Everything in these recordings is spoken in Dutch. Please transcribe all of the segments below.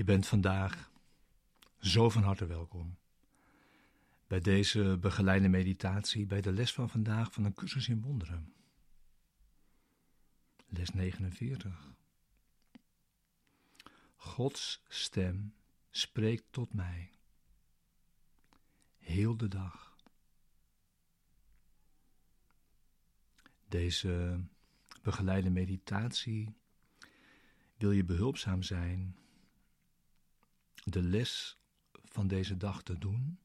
Je bent vandaag zo van harte welkom bij deze begeleide meditatie, bij de les van vandaag van een cursus in wonderen. Les 49. Gods stem spreekt tot mij. Heel de dag. Deze begeleide meditatie wil je behulpzaam zijn de les van deze dag te doen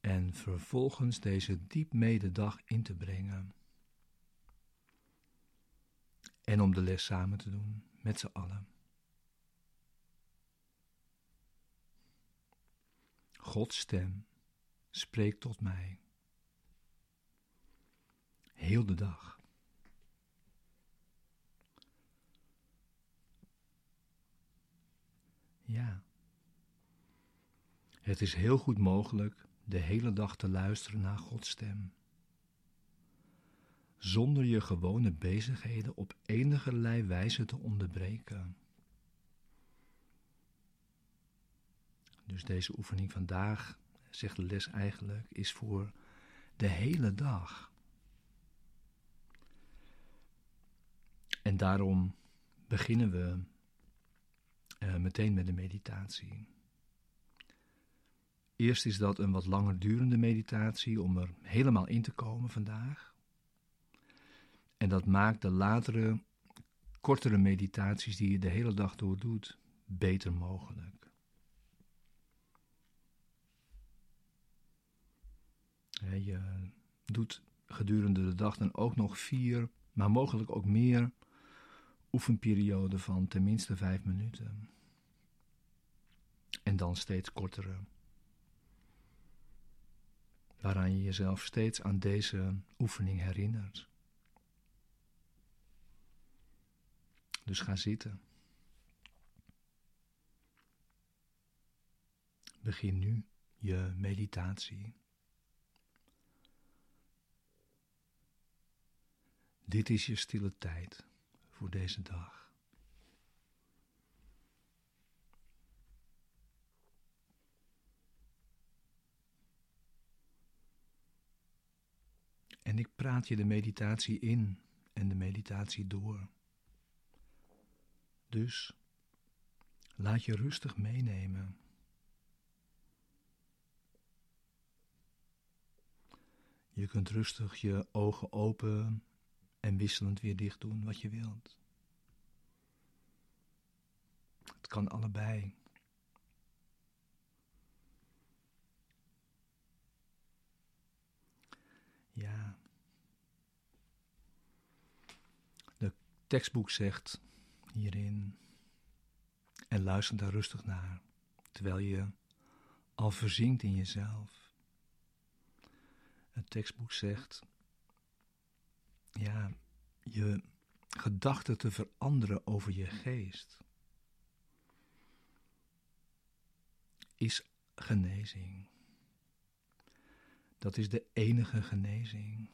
en vervolgens deze diep mededag in te brengen. En om de les samen te doen met z'n allen. Gods stem spreekt tot mij. Heel de dag. Ja. Het is heel goed mogelijk de hele dag te luisteren naar Gods stem. Zonder je gewone bezigheden op enige wijze te onderbreken. Dus deze oefening vandaag, zegt de les eigenlijk, is voor de hele dag. En daarom beginnen we uh, meteen met de meditatie. Eerst is dat een wat langer durende meditatie om er helemaal in te komen vandaag. En dat maakt de latere, kortere meditaties die je de hele dag door doet, beter mogelijk. Je doet gedurende de dag dan ook nog vier, maar mogelijk ook meer oefenperioden van tenminste vijf minuten. En dan steeds kortere. Waaraan je jezelf steeds aan deze oefening herinnert. Dus ga zitten. Begin nu je meditatie. Dit is je stille tijd voor deze dag. En ik praat je de meditatie in en de meditatie door. Dus laat je rustig meenemen. Je kunt rustig je ogen open en wisselend weer dicht doen wat je wilt. Het kan allebei. Ja. De tekstboek zegt hierin, en luister daar rustig naar, terwijl je al verzinkt in jezelf. Het tekstboek zegt, ja, je gedachten te veranderen over je geest, is genezing. Dat is de enige genezing.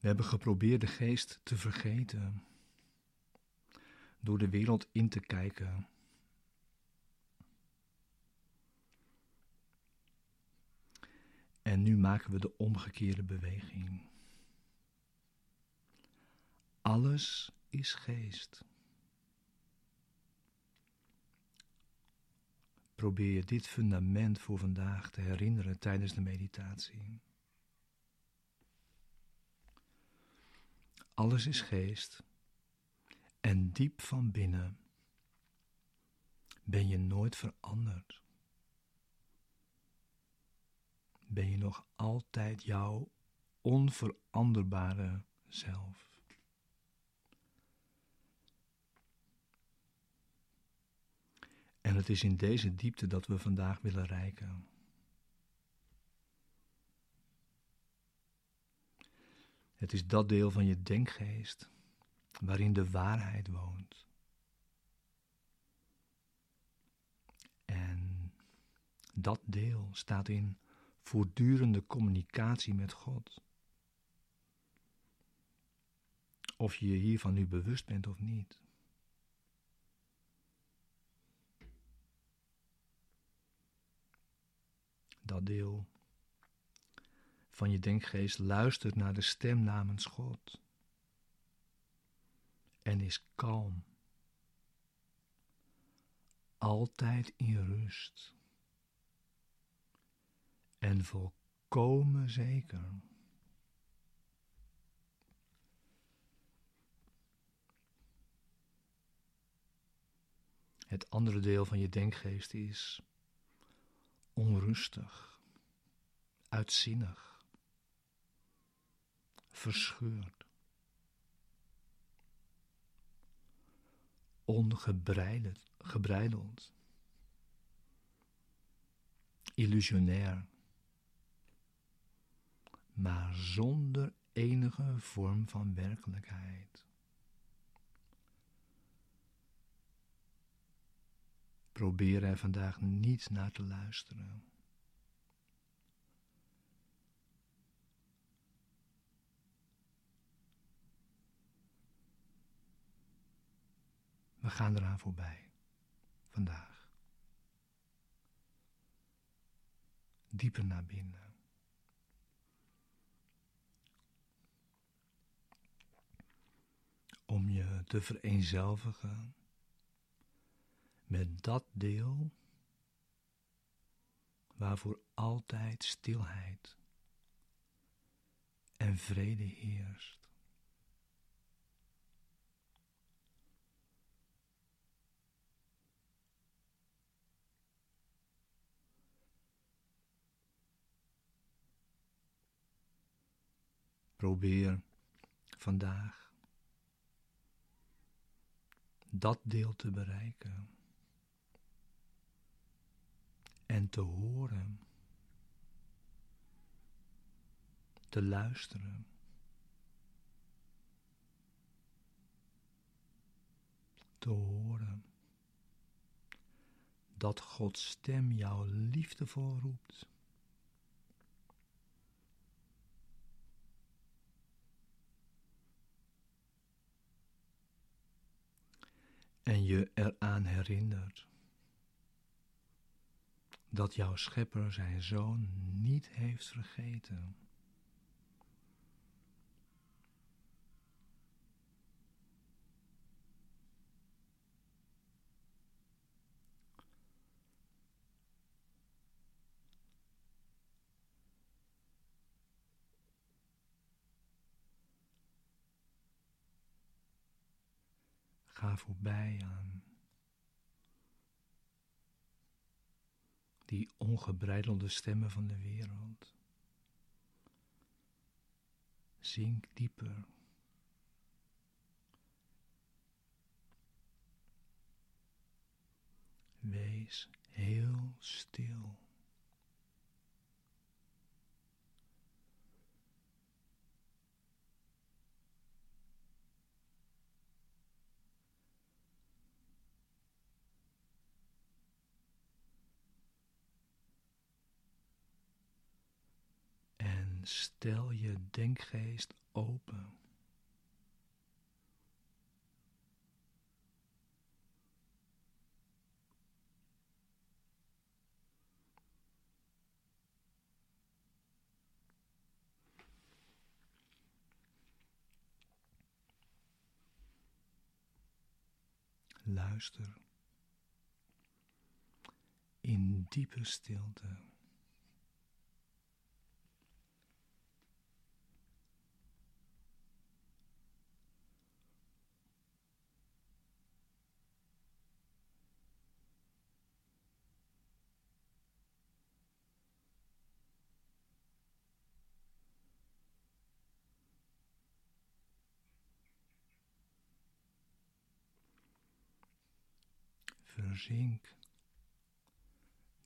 We hebben geprobeerd de geest te vergeten. Door de wereld in te kijken En nu maken we de omgekeerde beweging. Alles is geest. Probeer je dit fundament voor vandaag te herinneren tijdens de meditatie. Alles is geest en diep van binnen ben je nooit veranderd ben je nog altijd jouw onveranderbare zelf. En het is in deze diepte dat we vandaag willen reiken. Het is dat deel van je denkgeest waarin de waarheid woont. En dat deel staat in voortdurende communicatie met God. Of je je hiervan nu bewust bent of niet. Dat deel van je denkgeest luistert naar de stem namens God en is kalm, altijd in rust en volkomen zeker. Het andere deel van je denkgeest is onrustig, uitzinnig, verscheurd, ongebreideld, illusionair, maar zonder enige vorm van werkelijkheid. Probeer er vandaag niet naar te luisteren. We gaan eraan voorbij. Vandaag. Dieper naar binnen. Om je te vereenzelvigen met dat deel waarvoor altijd stilheid en vrede heerst. Probeer vandaag dat deel te bereiken en te horen, te luisteren. Te horen dat Gods stem jou liefdevol roept. En je eraan herinnert dat jouw schepper zijn zoon niet heeft vergeten. Ga voorbij aan die ongebreidelde stemmen van de wereld. Zink dieper. Wees heel stil. Stel je denkgeest open. Luister in diepe stilte. Verzink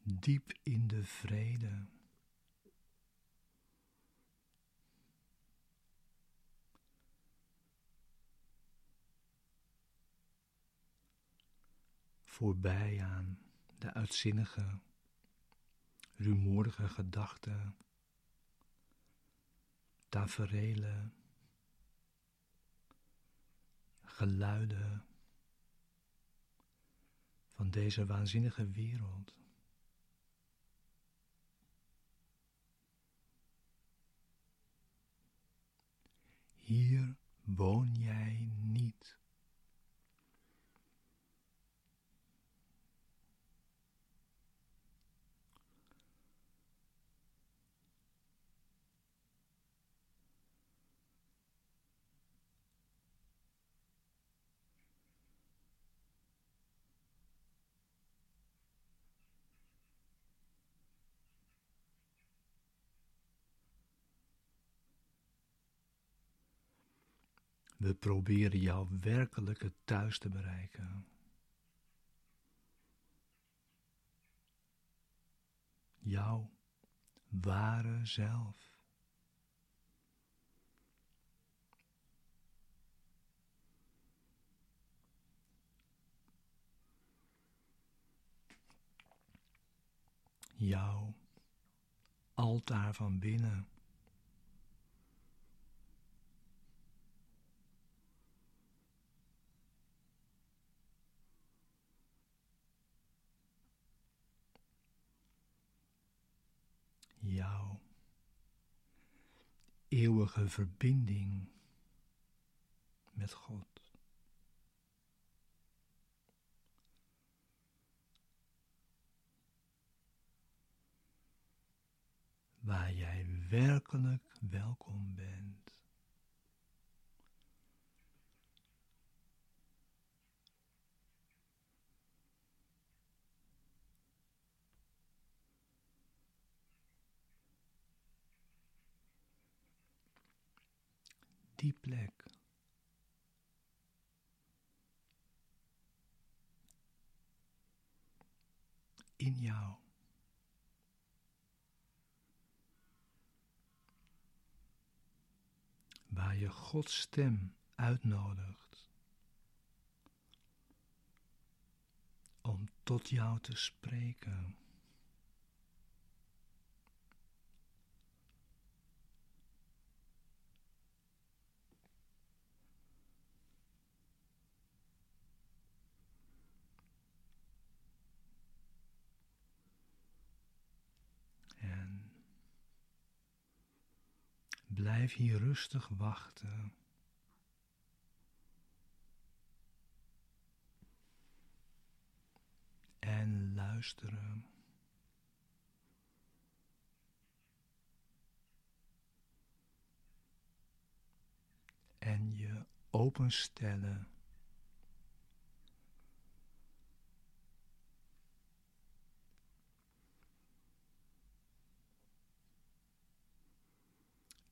diep in de vrede. Voorbij aan de uitzinnige, rumoerige gedachten, taferelen, geluiden van deze waanzinnige wereld. Hier woon jij niet. We proberen jouw werkelijke thuis te bereiken. Jouw ware zelf. Jouw altaar van binnen. jouw eeuwige verbinding met God. Waar jij werkelijk welkom bent. Die plek. In jou. Waar je Gods stem uitnodigt om tot jou te spreken. Blijf hier rustig wachten. En luisteren. En je openstellen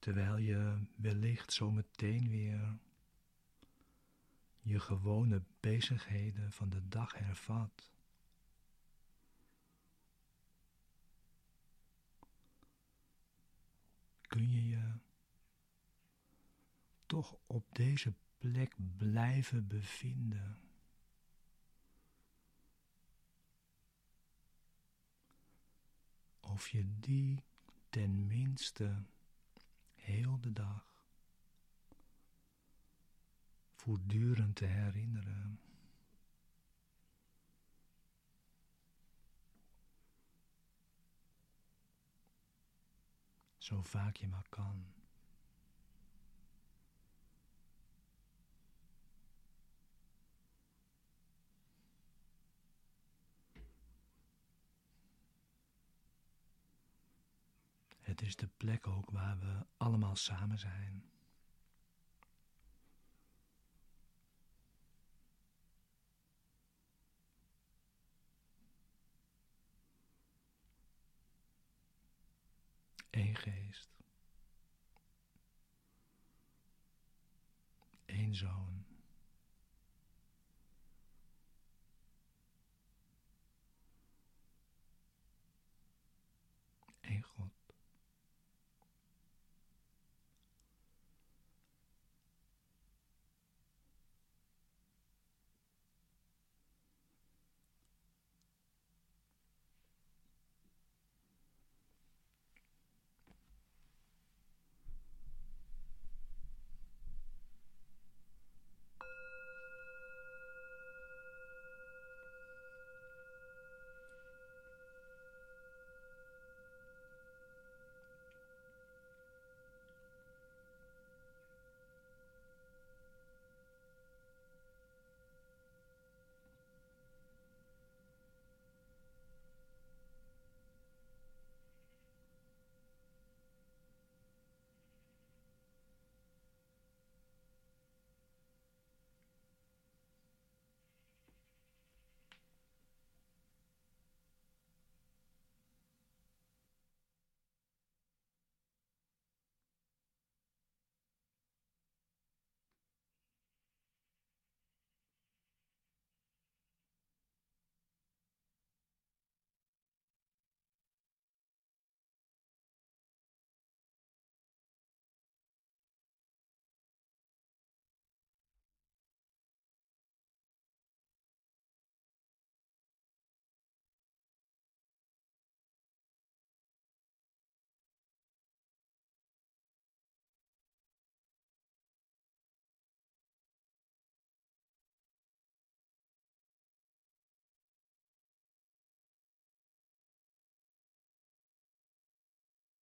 terwijl je wellicht zo meteen weer je gewone bezigheden van de dag hervat. Kun je je toch op deze plek blijven bevinden? Of je die tenminste heel de dag voortdurend te herinneren. Zo vaak je maar kan. Het is de plek ook waar we allemaal samen zijn. Eén geest. Eén zoon. Eén God.